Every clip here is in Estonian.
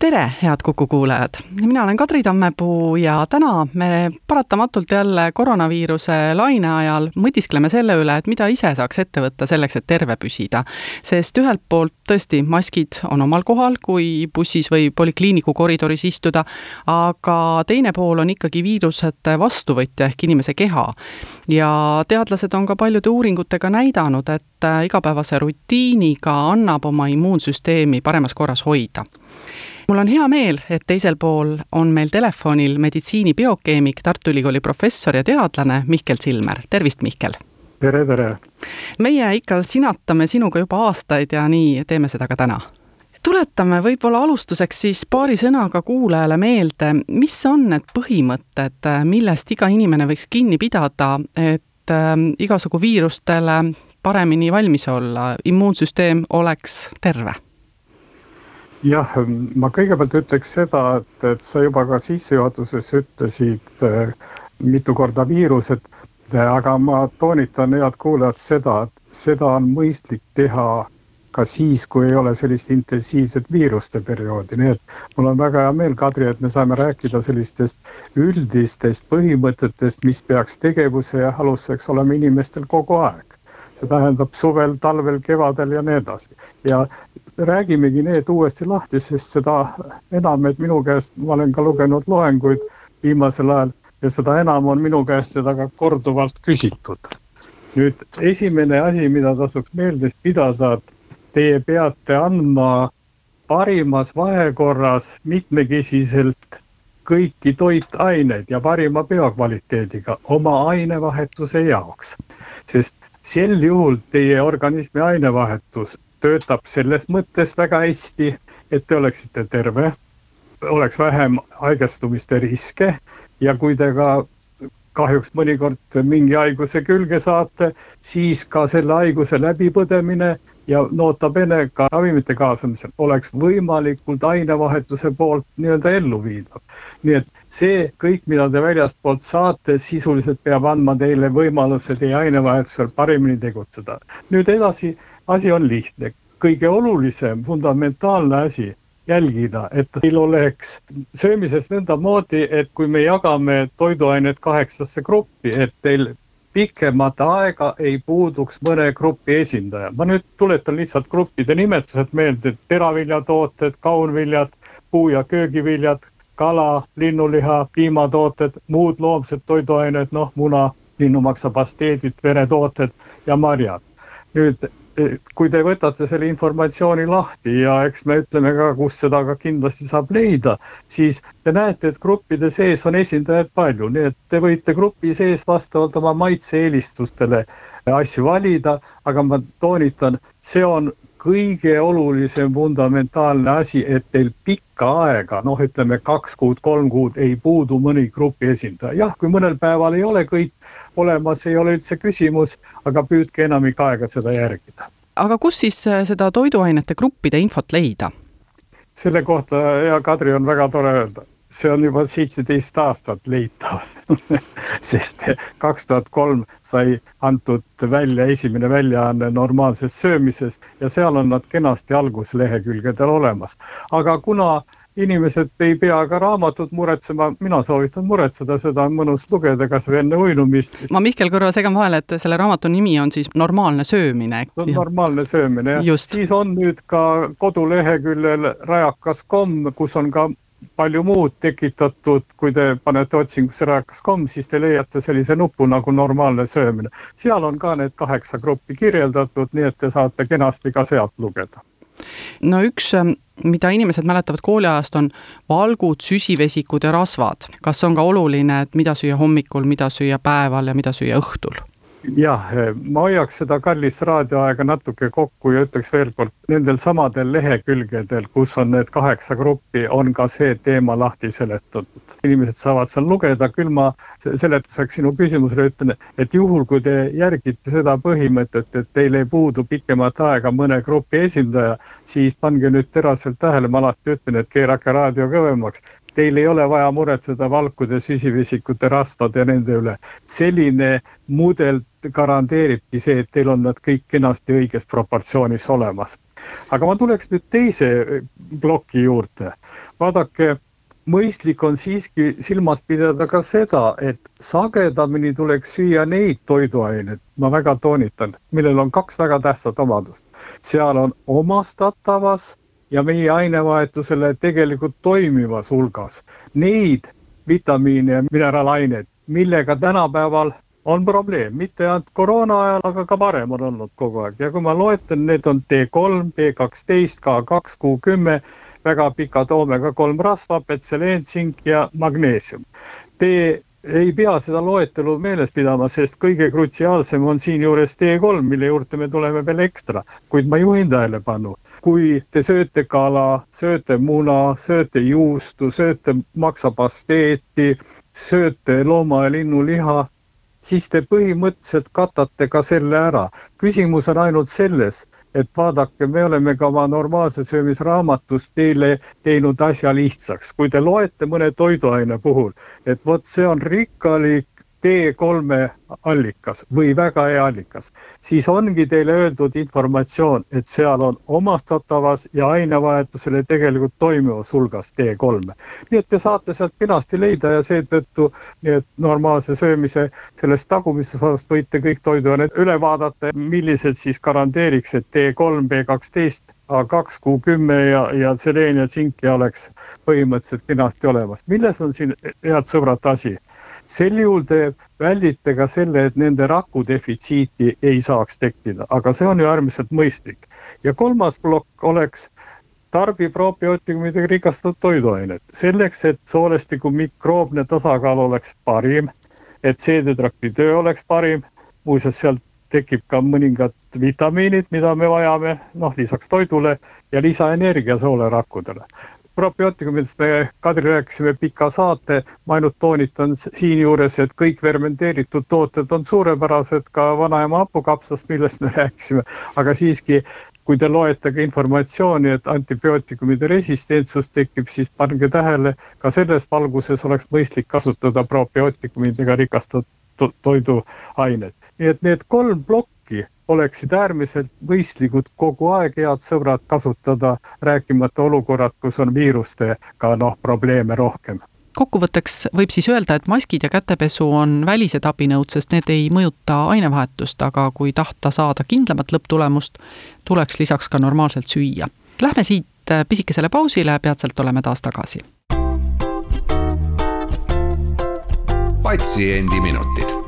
tere, head Kuku kuulajad! mina olen Kadri Tammepuu ja täna me paratamatult jälle koroonaviiruse laine ajal mõtiskleme selle üle, et mida ise saaks ette võtta selleks, et terve püsida. sest ühelt poolt tõesti, maskid on omal kohal, kui bussis või polikliiniku koridoris istuda, aga teine pool on ikkagi viirusete vastuvõtja ehk inimese keha. ja teadlased on ka paljude uuringutega näidanud, et igapäevase rutiiniga annab oma immuunsüsteemi paremas korras hoida mul on hea meel, et teisel pool on meil telefonil meditsiinibiokeemik, Tartu Ülikooli professor ja teadlane Mihkel Silmer, tervist, Mihkel! tere, tere! meie ikka sinatame sinuga juba aastaid ja nii teeme seda ka täna tuletame võib-olla alustuseks siis paari sõnaga kuulajale meelde, mis on need põhimõtted, millest iga inimene võiks kinni pidada, et äh, igasugu viirustele paremini valmis olla, immuunsüsteem oleks terve jah, ma kõigepealt ütleks seda, et, et sa juba ka sissejuhatuses ütlesid äh, mitu korda viirused, aga ma toonitan, head kuulajad, seda, et seda on mõistlik teha ka siis, kui ei ole sellist intensiivset viiruste perioodi, nii et mul on väga hea meel, Kadri, et me saame rääkida sellistest üldistest põhimõtetest, mis peaks tegevuse aluseks olema inimestel kogu aeg see tähendab suvel, talvel, kevadel ja nii edasi. ja räägimegi need uuesti lahti, sest seda enam, et minu käest, ma olen ka lugenud loenguid viimasel ajal ja seda enam on minu käest seda ka korduvalt küsitud. nüüd esimene asi, mida tasuks meeles pidada, et teie peate andma parimas vahekorras mitmekesiselt kõiki toitaineid ja parima biokvaliteediga oma ainevahetuse jaoks. sest sel juhul teie organismi ainevahetus töötab selles mõttes väga hästi, et te oleksite terve, oleks vähem haigestumiste riske ja kui te ka kahjuks mõnikord mingi haiguse külge saate, siis ka selle haiguse läbipõdemine ja nota bene ka ravimite kaasamisel oleks võimalikult ainevahetuse poolt nii-öelda elluviidav. nii et see kõik, mida te väljastpoolt saate, sisuliselt peab andma teile võimaluse teie ainevahetusel paremini tegutseda. nüüd edasi, asi on lihtne, kõige olulisem, fundamentaalne asi jälgida, et teil oleks söömises nõndamoodi, et kui me jagame toiduained kaheksasse gruppi, et teil pikemat aega ei puuduks mõne grupi esindaja. ma nüüd tuletan lihtsalt gruppide nimetused meelde, teraviljatooted, kaunviljad, puu- ja köögiviljad, kala, linnuliha, piimatooted, muud loomsed toiduained, noh, muna, linnumaksa pasteedid, veretooted ja marjad. nüüd kui te võtate selle informatsiooni lahti ja eks me ütleme ka, kus seda ka kindlasti saab leida, siis te näete, et gruppide sees on esindajaid palju, nii et te võite grupi sees vastavalt oma maitse-eelistustele asju valida, aga ma toonitan, see on kõige olulisem fundamentaalne asi, et teil pikka aega, noh, ütleme kaks kuud, kolm kuud ei puudu mõni grupi esindaja. jah, kui mõnel päeval ei ole kõik olemas, ei ole üldse küsimus, aga püüdke enamik aega seda järgida. aga kus siis äh, seda toiduainete gruppide infot leida? selle kohta, hea Kadri, on väga tore öelda see on juba seitseteist aastat leitav sest kaks tuhat kolm sai antud välja esimene väljaanne normaalsest söömisest ja seal on nad kenasti alguslehekülgedel olemas. aga kuna inimesed ei pea ka raamatut muretsema, mina soovitan muretseda, seda on mõnus lugeda kas või enne uinumist. ma Mihkel korra segan vahele, et selle raamatu nimi on siis Normaalne söömine. see on normaalne söömine jah. siis on nüüd ka koduleheküljel rajakas.com, kus on ka palju muud tekitatud, kui te panete otsingusse rajakas.com, siis te leiate sellise nupu nagu normaalne söömine. seal on ka need kaheksa gruppi kirjeldatud, nii et te saate kenasti ka sealt lugeda. No üks, ähm, mida inimesed mäletavad kooliajast, on valgud, süsivesikud ja rasvad. kas on ka oluline, et mida süüa hommikul, mida süüa päeval ja mida süüa õhtul? Jah, ma hoiaks seda kallist raadioaega natuke kokku ja ütleks veel kord, nendel samadel lehekülgedel, kus on need kaheksa gruppi, on ka see teema lahti seletatud. inimesed saavad seal lugeda, küll ma seletuseks sinu küsimusele ütlen, et juhul, kui te järgite seda põhimõtet, et teil ei puudu pikemat aega mõne grupi esindaja, siis pange nüüd teraselt tähele, ma alati ütlen, et keerake raadio kõvemaks teil ei ole vaja muretseda valkude, süsivesikute, rasvade ja nende üle. selline mudel garanteeribki see, et teil on nad kõik kenasti õiges proportsioonis olemas. aga ma tuleks nüüd teise ploki juurde. vaadake, mõistlik on siiski silmas pidada ka seda, et sagedamini tuleks süüa neid toiduaineid, ma väga toonitan, millel on kaks väga tähtsat omadust. seal on omastatavas ja meie ainevahetusele tegelikult toimivas hulgas neid vitamiine ja mineraalaineid, millega tänapäeval on probleem, mitte ainult koroona ajal, aga ka varem on olnud kogu aeg. Ja kui ma loetlen, need on D3, B12, K2, Q10, väga pikad oomega kolm rasva, petseleen, tsink ja magneesium. Te ei pea seda loetelu meeles pidama, sest kõige krutsiaalsem on siinjuures D3, mille juurde me tuleme veel ekstra, kuid ma juhin tähelepanu. Kui te sööte kala, sööte muna, sööte juustu, sööte maksapasteeti, sööte looma ja linnuliha, siis te põhimõtteliselt katate ka selle ära. küsimus on ainult selles, et vaadake, me oleme ka oma normaalse söömisraamatus teile teinud asja lihtsaks. kui te loete mõne toiduaine puhul, et vot see on rikkalik T3 allikas või väga hea allikas, siis ongi teile öeldud informatsioon, et seal on omastatavas ja ainevahetusele tegelikult toimivas hulgas T3. nii et te saate sealt kenasti leida ja seetõttu nii et normaalse söömise sellest tagumisest osast võite kõik toiduained üle vaadata, millised siis garanteeriks, et T3, B12 A2, Q10 ja, ja seleen ja tsinki oleks põhimõtteliselt kenasti olemas. milles on siin, head sõbrad, asi? Sel juhul te väldite ka selle, et nende raku defitsiiti ei saaks tekkida, aga see on ju äärmiselt mõistlik. ja kolmas plokk oleks tarbi probiootikumidega rikastatud toiduained, selleks, et soolestiku mikroobne tasakaal oleks parim, et seedetrakti töö oleks parim, muuseas sealt tekib ka mõningad vitamiinid, mida me vajame, noh lisaks toidule ja lisaenergia soolerakkudele probiootikumidest me, Kadri, rääkisime pika saate, ma ainult toonitan siinjuures, et kõik fermenteeritud tooted on suurepärased, ka vanaema hapukapsast, millest me rääkisime, aga siiski, kui te loete ka informatsiooni, et antibiootikumide resistentsus tekib, siis pange tähele, ka selles valguses oleks mõistlik kasutada probiootikumidega rikastatud toiduained. nii et need kolm plokki oleksid äärmiselt mõistlikud kogu aeg, head sõbrad, kasutada, rääkimata olukorrad, kus on viirustega noh, probleeme rohkem kokkuvõtteks võib siis öelda, et maskid ja kätepesu on välised abinõud, sest need ei mõjuta ainevahetust, aga kui tahta saada kindlamat lõpptulemust, tuleks lisaks ka normaalselt süüa. Lähme siit pisikesele pausile, peatselt oleme taas tagasi. patsiendiminutid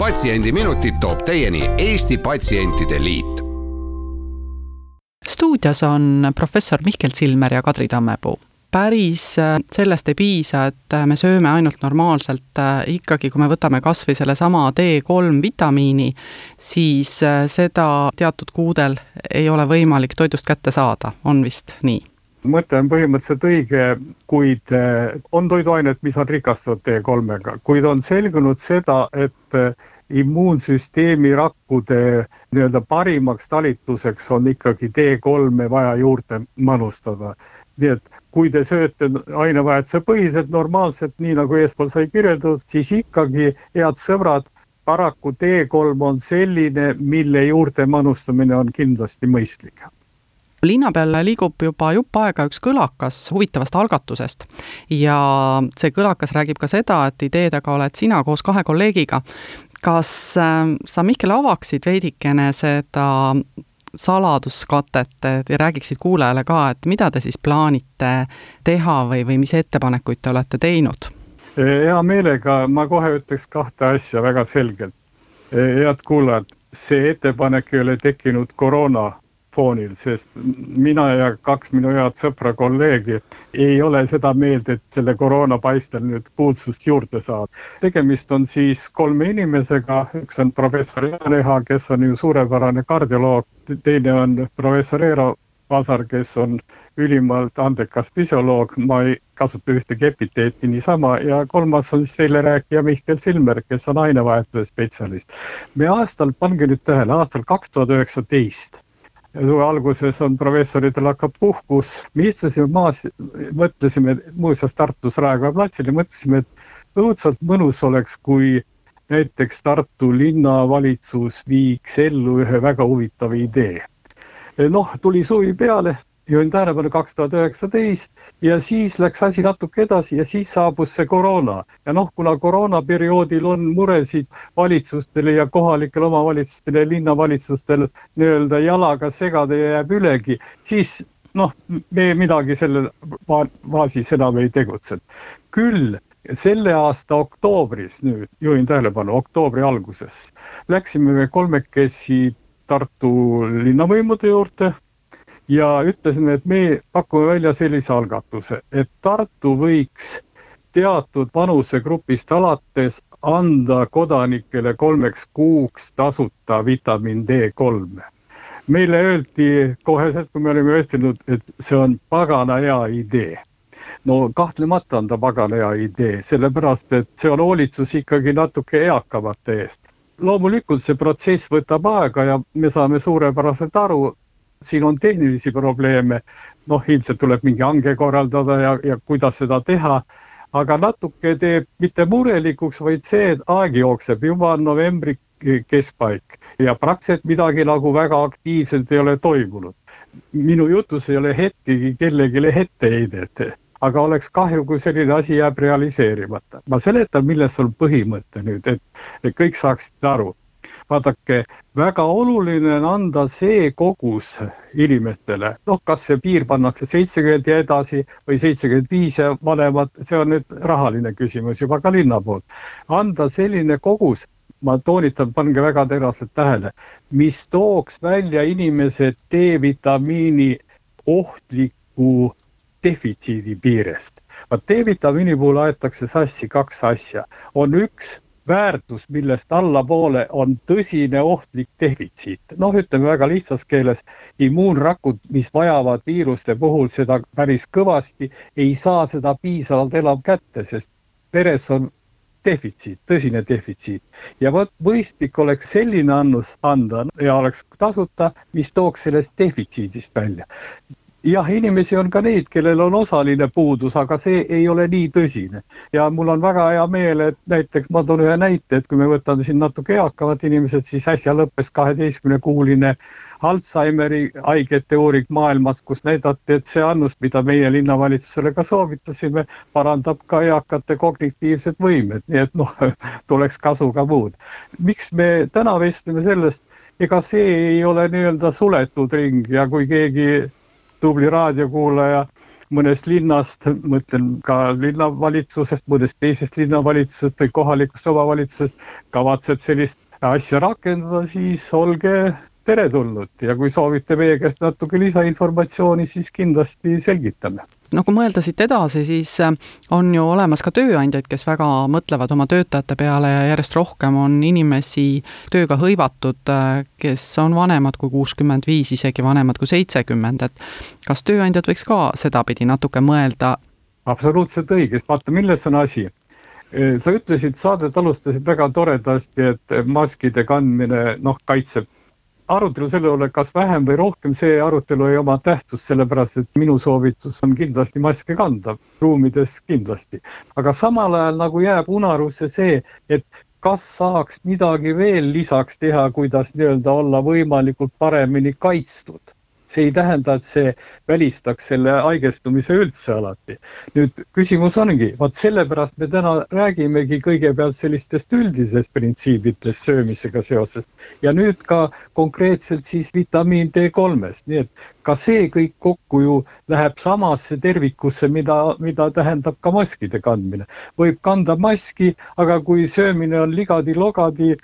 patsiendiminutid toob teieni Eesti Patsientide Liit. stuudios on professor Mihkel Silmer ja Kadri Tammepuu päris äh, sellest ei piisa, et äh, me sööme ainult normaalselt, äh, ikkagi kui me võtame kas või sellesama D3 vitamiini, siis seda teatud kuudel ei ole võimalik toidust kätte saada, on vist nii? Mõte on põhimõtteliselt õige, kuid on toiduained, mis on rikastatud D3-ga, kuid on selgunud seda, et immuunsüsteemi rakkude nii-öelda parimaks talituseks on ikkagi D3-e vaja juurde manustada. nii et kui te sööte ainevahetuse põhiselt normaalselt, nii nagu eespool sai kirjeldatud, siis ikkagi, head sõbrad, paraku D3 on selline, mille juurde manustamine on kindlasti mõistlik linna peal liigub juba jupp aega üks kõlakas huvitavast algatusest ja see kõlakas räägib ka seda, et idee taga oled sina koos kahe kolleegiga kas äh, sa, Mihkel, avaksid veidikene seda saladuskatet ja räägiksid kuulajale ka, et mida te siis plaanite teha või, või mis ettepanekuid te olete teinud? hea meelega, ma kohe ütleks kahte asja väga selgelt. head kuulajad, see ettepanek ei ole tekkinud koroona foonil, sest mina ja kaks minu head sõpra, kolleegi ei ole seda meelt, et selle koroona paistel nüüd kuulsust juurde saada. tegemist on siis kolme inimesega, üks on professor Jaan Eha, kes on ju suurepärane kardioloog, teine on professor Eero Vasar, kes on ülimalt andekas füsioloog, ma ei kasuta ühtegi epiteeti niisama ja kolmas on siis teile rääkija Mihkel Silmer, kes on ainevahetuse spetsialist. me aastal, pange nüüd tähele, aastal kaks tuhat üheksateist suve alguses on professoritel hakkab puhkus, me istusime maas, mõtlesime, muuseas Tartus Raekoja platsil ja mõtlesime, et õudselt mõnus oleks, kui näiteks Tartu linnavalitsus viiks ellu ühe väga huvitava idee. noh, tuli suvi peale, juhin tähelepanu kaks tuhat üheksateist ja siis läks asi natuke edasi ja siis saabus see koroona. ja noh, kuna koroonaperioodil on muresid valitsustel ja kohalikel omavalitsustel ja linnavalitsustel nii-öelda jalaga segada ja jääb ülegi, siis noh, me midagi selle baasis enam ei tegutsenud. küll selle aasta oktoobris nüüd, juhin tähelepanu, oktoobri alguses, läksime me kolmekesi Tartu linnavõimude juurde ja ütlesime, et me pakume välja sellise algatuse, et Tartu võiks teatud vanusegrupist alates anda kodanikele kolmeks kuuks tasuta vitamiin D3. meile öeldi koheselt, kui me olime vestelnud, et see on pagana hea idee. no kahtlemata on ta pagana hea idee, sellepärast et see on hoolitsus ikkagi natuke eakamate eest. loomulikult see protsess võtab aega ja me saame suurepäraselt aru, siin on tehnilisi probleeme, noh, ilmselt tuleb mingi hange korraldada ja, ja kuidas seda teha, aga natuke teeb mitte murelikuks, vaid see, et aeg jookseb, juba on novembri keskpaik ja praktiliselt midagi nagu väga aktiivselt ei ole toimunud. minu jutus ei ole hetkegi kellelegi etteheidet, aga oleks kahju, kui selline asi jääb realiseerimata. ma seletan, milles on põhimõte nüüd, et, kõik saaksid aru vaadake, väga oluline on anda see kogus inimestele, noh, kas see piir pannakse seitsekümmend ja edasi või seitsekümmend viis ja vanemad, see on nüüd rahaline küsimus juba ka linna poolt. anda selline kogus, ma toonitan, pange väga teraselt tähele, mis tooks välja inimese D-vitamiini ohtliku defitsiidi piirest. vaat D-vitamiini puhul aetakse sassi kaks asja, on üks väärtus, millest allapoole on tõsine ohtlik defitsiit. noh, ütleme väga lihtsas keeles, immuunrakud, mis vajavad viiruste puhul seda päris kõvasti, ei saa seda piisavalt enam kätte, sest veres on defitsiit, tõsine defitsiit ja vot mõistlik oleks selline annus anda ja oleks tasuta, mis tooks sellest defitsiidist välja jah, inimesi on ka neid, kellel on osaline puudus, aga see ei ole nii tõsine. ja mul on väga hea meel, et näiteks ma toon ühe näite, et kui me võtame siin natuke eakamad inimesed, siis äsja lõppes kaheteistkümnekuuline Alžeimeri haigete uuring maailmas, kus näidati, et see annus, mida meie linnavalitsusele ka soovitasime, parandab ka eakate kognitiivsed võimed, nii et noh, tuleks kasu ka muud. miks me täna vestleme sellest, ega see ei ole nii-öelda suletud ring ja kui keegi tubli raadiokuulaja mõnest linnast, mõtlen ka linnavalitsusest, mõnest teisest linnavalitsusest või kohalikust omavalitsusest, kavatseb sellist asja rakendada, siis olge teretulnud. Ja kui soovite meie käest natuke lisainformatsiooni, siis kindlasti selgitame. No kui mõelda siit edasi, siis äh, on ju olemas ka tööandjaid, kes väga mõtlevad oma töötajate peale ja järjest rohkem on inimesi tööga hõivatud, äh, kes on vanemad kui kuuskümmend viis, isegi vanemad kui seitsekümmend, et kas tööandjad võiks ka sedapidi natuke mõelda? absoluutselt õige, vaata, milles on asi? Sa ütlesid, saadet alustasid väga toredasti, et maskide kandmine noh, kaitseb arutelu selle üle, kas vähem või rohkem, see arutelu ei oma tähtsust, sellepärast et minu soovitus on kindlasti maske kanda, ruumides kindlasti. aga samal ajal nagu jääb unarusse see, et kas saaks midagi veel lisaks teha, kuidas nii-öelda olla võimalikult paremini kaitstud see ei tähenda, et see välistaks selle haigestumise üldse alati. nüüd küsimus ongi, vot sellepärast me täna räägimegi kõigepealt sellistest üldisest printsiibidest söömisega seoses ja nüüd ka konkreetselt siis vitamiin D3-st, nii et ka see kõik kokku ju läheb samasse tervikusse, mida, mida tähendab ka maskide kandmine. võib kanda maski, aga kui söömine on ligadi-logadi,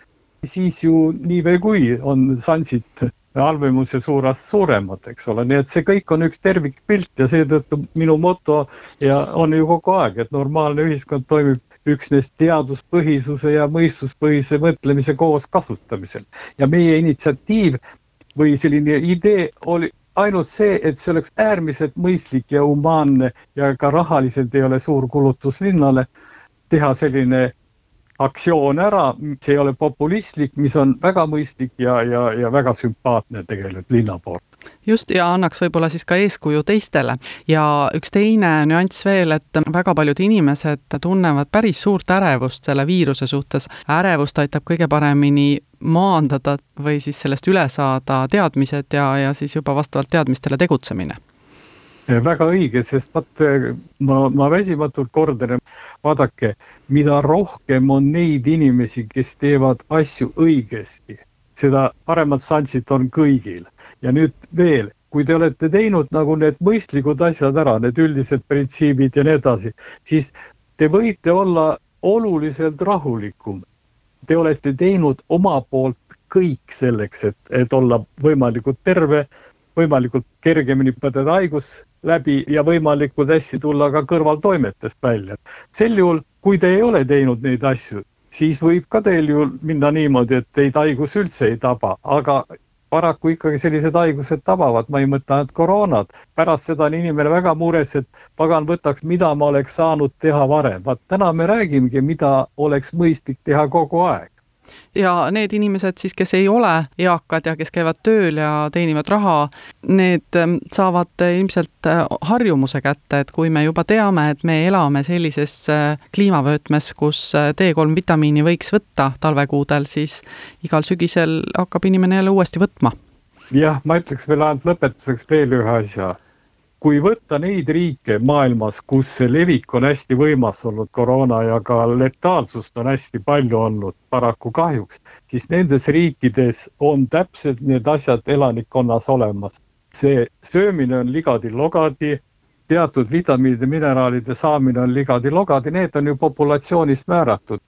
siis ju nii või kui on šansid halvimuse suurest suuremad, eks ole, nii et see kõik on üks tervikpilt ja seetõttu minu moto ja on ju kogu aeg, et normaalne ühiskond toimib üksnes teaduspõhisuse ja mõistuspõhise mõtlemise koos kasutamisel. ja meie initsiatiiv või selline idee oli ainult see, et see oleks äärmiselt mõistlik ja humaanne ja ka rahaliselt ei ole suur kulutus linnale teha selline aktsioon ära, see ei ole populistlik, mis on väga mõistlik ja, ja, ja väga sümpaatne tegelikult linna poolt. just, ja annaks võib-olla siis ka eeskuju teistele. ja üks teine nüanss veel, et väga paljud inimesed tunnevad päris suurt ärevust selle viiruse suhtes. ärevust aitab kõige paremini maandada või siis sellest üle saada teadmised ja, ja siis juba vastavalt teadmistele tegutsemine väga õige, sest vaat ma, ma väsimatult kordan, vaadake, mida rohkem on neid inimesi, kes teevad asju õigesti, seda paremad šansid on kõigil. ja nüüd veel, kui te olete teinud nagu need mõistlikud asjad ära, need üldised printsiibid ja nii edasi, siis te võite olla oluliselt rahulikum. Te olete teinud oma poolt kõik selleks, et, et olla võimalikult terve, võimalikult kergemini põdeda haigus läbi ja võimalikult hästi tulla ka kõrvaltoimetest välja. sel juhul, kui te ei ole teinud neid asju, siis võib ka teil ju minna niimoodi, et teid haigus üldse ei taba, aga paraku ikkagi sellised haigused tabavad, ma ei mõtle ainult koroonat. pärast seda on inimene väga mures, et pagan võtaks, mida ma oleks saanud teha varem. vaat täna me räägimegi, mida oleks mõistlik teha kogu aeg ja need inimesed siis, kes ei ole eakad ja kes käivad tööl ja teenivad raha, need ähm, saavad ilmselt äh, harjumuse kätte, et kui me juba teame, et me elame sellises äh, kliimavöötmes, kus äh, D3 vitamiini võiks võtta talvekuudel, siis igal sügisel hakkab inimene jälle uuesti võtma. jah, ma ütleks veel ainult lõpetuseks veel ühe asja kui võtta neid riike maailmas, kus see levik on hästi võimas olnud, koroona ja ka letaalsust on hästi palju olnud, paraku kahjuks, siis nendes riikides on täpselt need asjad elanikkonnas olemas. see söömine on ligadi-logadi, teatud vitamiinide, mineraalide saamine on ligadi-logadi, need on ju populatsioonist määratud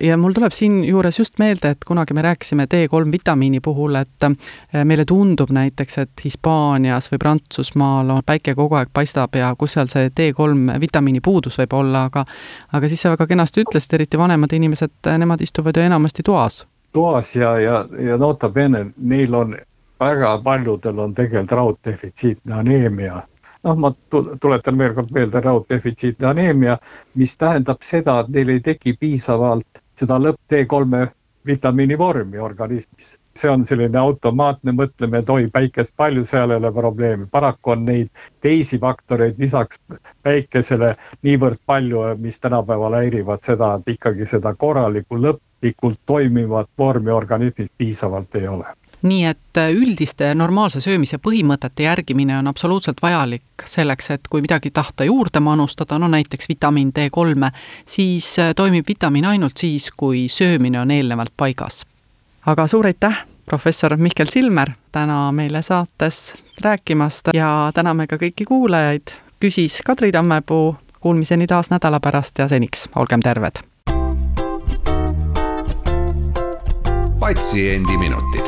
ja mul tuleb siinjuures just meelde, et kunagi me rääkisime D3 vitamiini puhul, et äh, meile tundub näiteks, et Hispaanias või Prantsusmaal on päike kogu aeg paistab ja kus seal see D3 vitamiini puudus võib olla, aga aga siis sa väga kenasti ütlesid, eriti vanemad inimesed, nemad istuvad ju enamasti toas. toas ja, ja, ja nota bene, neil on väga paljudel on tegelikult rauddefitsiitne aneemia noh, ma tuletan veel kord meelde rauddefitsiitne aneemia, mis tähendab seda, et neil ei teki piisavalt seda lõpp T3 vitamiini vormi organismis. see on selline automaatne mõtlemine, et oi, päikest palju, seal ei ole probleemi. paraku on neid teisi faktoreid lisaks päikesele niivõrd palju, mis tänapäeval häirivad seda, et ikkagi seda korralikku lõplikult toimivat vormi organismis piisavalt ei ole nii et äh, üldiste normaalse söömise põhimõtete järgimine on absoluutselt vajalik selleks, et kui midagi tahta juurde manustada, no näiteks vitamiin D3, siis äh, toimib vitamiin ainult siis, kui söömine on eelnevalt paigas. aga suur aitäh, professor Mihkel Silmer, täna meile saates rääkimast ja täname ka kõiki kuulajaid, küsis Kadri Tammepuu, kuulmiseni taas nädala pärast ja seniks olgem terved. patsiendiminutid